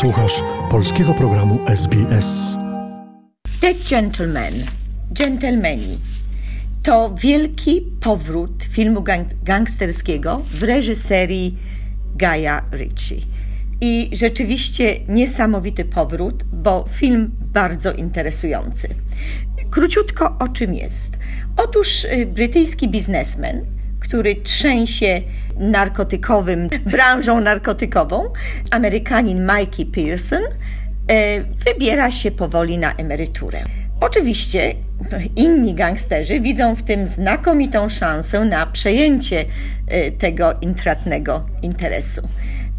Słuchasz polskiego programu SBS. The Gentleman, Gentlemani, to wielki powrót filmu gang gangsterskiego w reżyserii Gaia Ritchie. I rzeczywiście niesamowity powrót, bo film bardzo interesujący. Króciutko o czym jest. Otóż y, brytyjski biznesmen, który trzęsie narkotykowym, branżą narkotykową, Amerykanin Mikey Pearson, e, wybiera się powoli na emeryturę. Oczywiście inni gangsterzy widzą w tym znakomitą szansę na przejęcie e, tego intratnego interesu.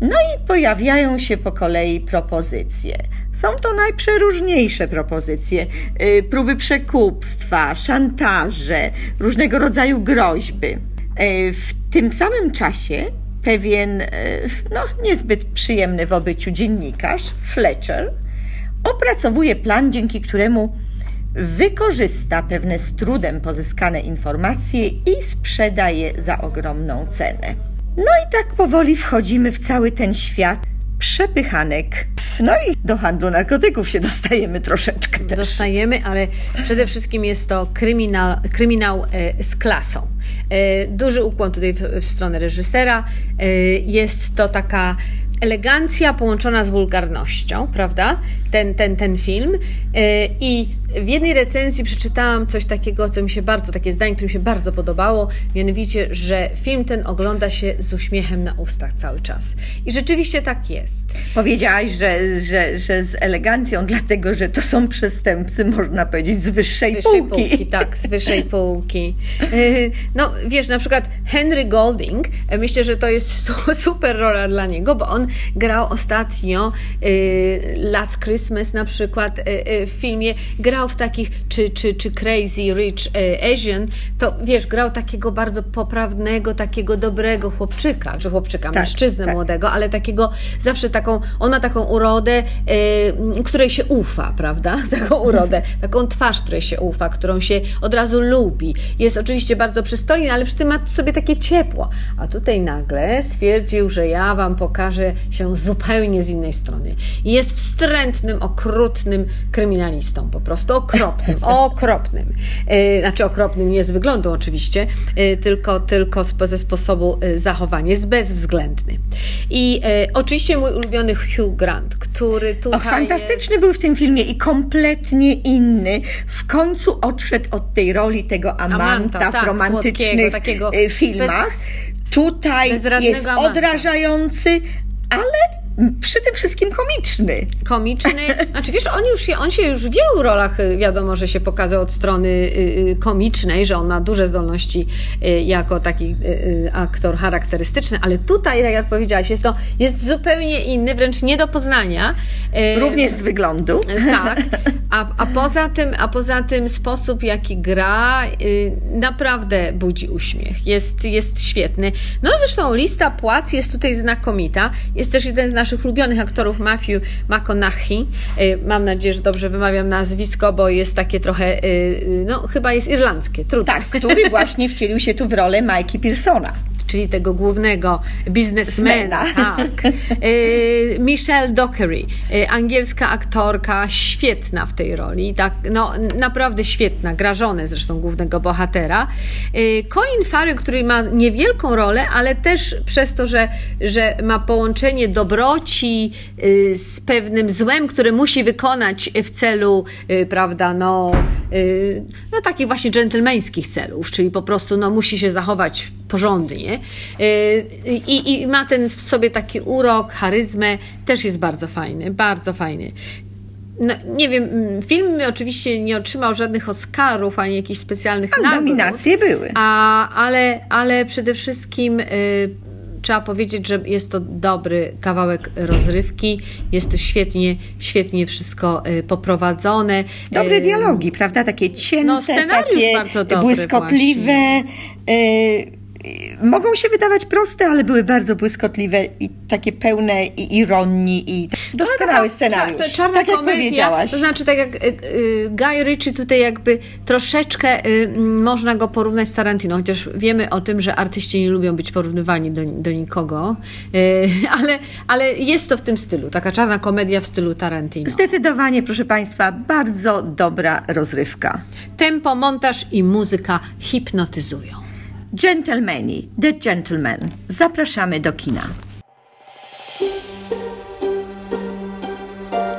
No i pojawiają się po kolei propozycje. Są to najprzeróżniejsze propozycje: e, próby przekupstwa, szantaże, różnego rodzaju groźby. W tym samym czasie pewien, no, niezbyt przyjemny w obyciu dziennikarz, Fletcher, opracowuje plan, dzięki któremu wykorzysta pewne z trudem pozyskane informacje i sprzeda je za ogromną cenę. No i tak powoli wchodzimy w cały ten świat przepychanek. No i do handlu narkotyków się dostajemy troszeczkę też. Dostajemy, ale przede wszystkim jest to kryminał, kryminał e, z klasą. E, duży ukłon tutaj w, w stronę reżysera. E, jest to taka elegancja połączona z wulgarnością, prawda? Ten, ten, ten film. I w jednej recenzji przeczytałam coś takiego, co mi się bardzo, takie zdanie, które mi się bardzo podobało, mianowicie, że film ten ogląda się z uśmiechem na ustach cały czas. I rzeczywiście tak jest. Powiedziałaś, że, że, że z elegancją, dlatego że to są przestępcy, można powiedzieć, z wyższej, z wyższej półki. półki. Tak, z wyższej półki. No wiesz, na przykład Henry Golding, myślę, że to jest super rola dla niego, bo on grał ostatnio y, Last Christmas na przykład y, y, w filmie, grał grał w takich, czy, czy, czy Crazy Rich e, Asian, to wiesz, grał takiego bardzo poprawnego, takiego dobrego chłopczyka, czy chłopczyka, tak, mężczyznę tak. młodego, ale takiego, zawsze taką, on ma taką urodę, y, której się ufa, prawda? Taką urodę, taką twarz, której się ufa, którą się od razu lubi. Jest oczywiście bardzo przystojny, ale przy tym ma sobie takie ciepło. A tutaj nagle stwierdził, że ja wam pokażę się zupełnie z innej strony. Jest wstrętnym, okrutnym kryminalistą po prostu okropnym, okropnym. E, znaczy okropnym nie z wyglądu oczywiście, e, tylko, tylko ze sposobu e, zachowania. Jest bezwzględny. I oczywiście mój ulubiony Hugh Grant, który tutaj. Och, fantastyczny jest... był w tym filmie i kompletnie inny. W końcu odszedł od tej roli tego amanta, amanta tak, w romantycznych takiego filmach. Bez, tutaj jest odrażający, ale przy tym wszystkim komiczny. Komiczny. Znaczy wiesz, on, już się, on się już w wielu rolach y, wiadomo, że się pokazał od strony y, y, komicznej, że on ma duże zdolności jako taki aktor charakterystyczny, ale tutaj, tak jak powiedziałaś, jest to jest zupełnie inny, wręcz nie do poznania. Również z wyglądu. Tak. A, a, poza tym, a poza tym sposób, jaki gra, naprawdę budzi uśmiech. Jest, jest świetny. No zresztą lista płac jest tutaj znakomita. Jest też jeden z naszych naszych ulubionych aktorów Matthew McConaughey. Y, mam nadzieję, że dobrze wymawiam nazwisko, bo jest takie trochę, y, y, no chyba jest irlandzkie, trudno. Tak, który właśnie wcielił się tu w rolę Mikey Pearsona czyli tego głównego biznesmena. Tak. Y, Michelle Dockery, y, angielska aktorka, świetna w tej roli, tak, no, naprawdę świetna, gra żonę zresztą głównego bohatera. Y, Colin Farrell, który ma niewielką rolę, ale też przez to, że, że ma połączenie dobroci z pewnym złem, które musi wykonać w celu, prawda, no, no takich właśnie dżentelmeńskich celów, czyli po prostu no, musi się zachować porządnie y, I, i ma ten w sobie taki urok, charyzmę, też jest bardzo fajny, bardzo fajny. No, nie wiem, mm, film oczywiście nie otrzymał żadnych Oscarów ani jakichś specjalnych ale nagród. nominacje były. A, ale, ale przede wszystkim y, trzeba powiedzieć, że jest to dobry kawałek rozrywki, jest to świetnie, świetnie wszystko y, poprowadzone. Dobre y, dialogi, prawda? Takie cięte, no, takie bardzo błyskotliwe. Y, y, mogą się wydawać proste, ale były bardzo błyskotliwe i takie pełne i ironii i doskonały scenariusz. Cza- czarna tak jak komedia, powiedziałaś. To znaczy, tak jak y, y, Guy Ritchie tutaj jakby troszeczkę y, można go porównać z Tarantino, chociaż wiemy o tym, że artyści nie lubią być porównywani do, do nikogo, y, ale, ale jest to w tym stylu, taka czarna komedia w stylu Tarantino. Zdecydowanie, proszę Państwa, bardzo dobra rozrywka. Tempo, montaż i muzyka hipnotyzują. Gentlemani, The Gentleman. Zapraszamy do kina.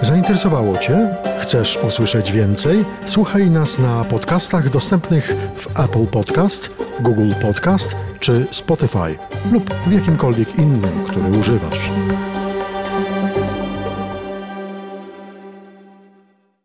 Zainteresowało Cię? Chcesz usłyszeć więcej? Słuchaj nas na podcastach dostępnych w Apple Podcast, Google Podcast czy Spotify lub w jakimkolwiek innym, który używasz.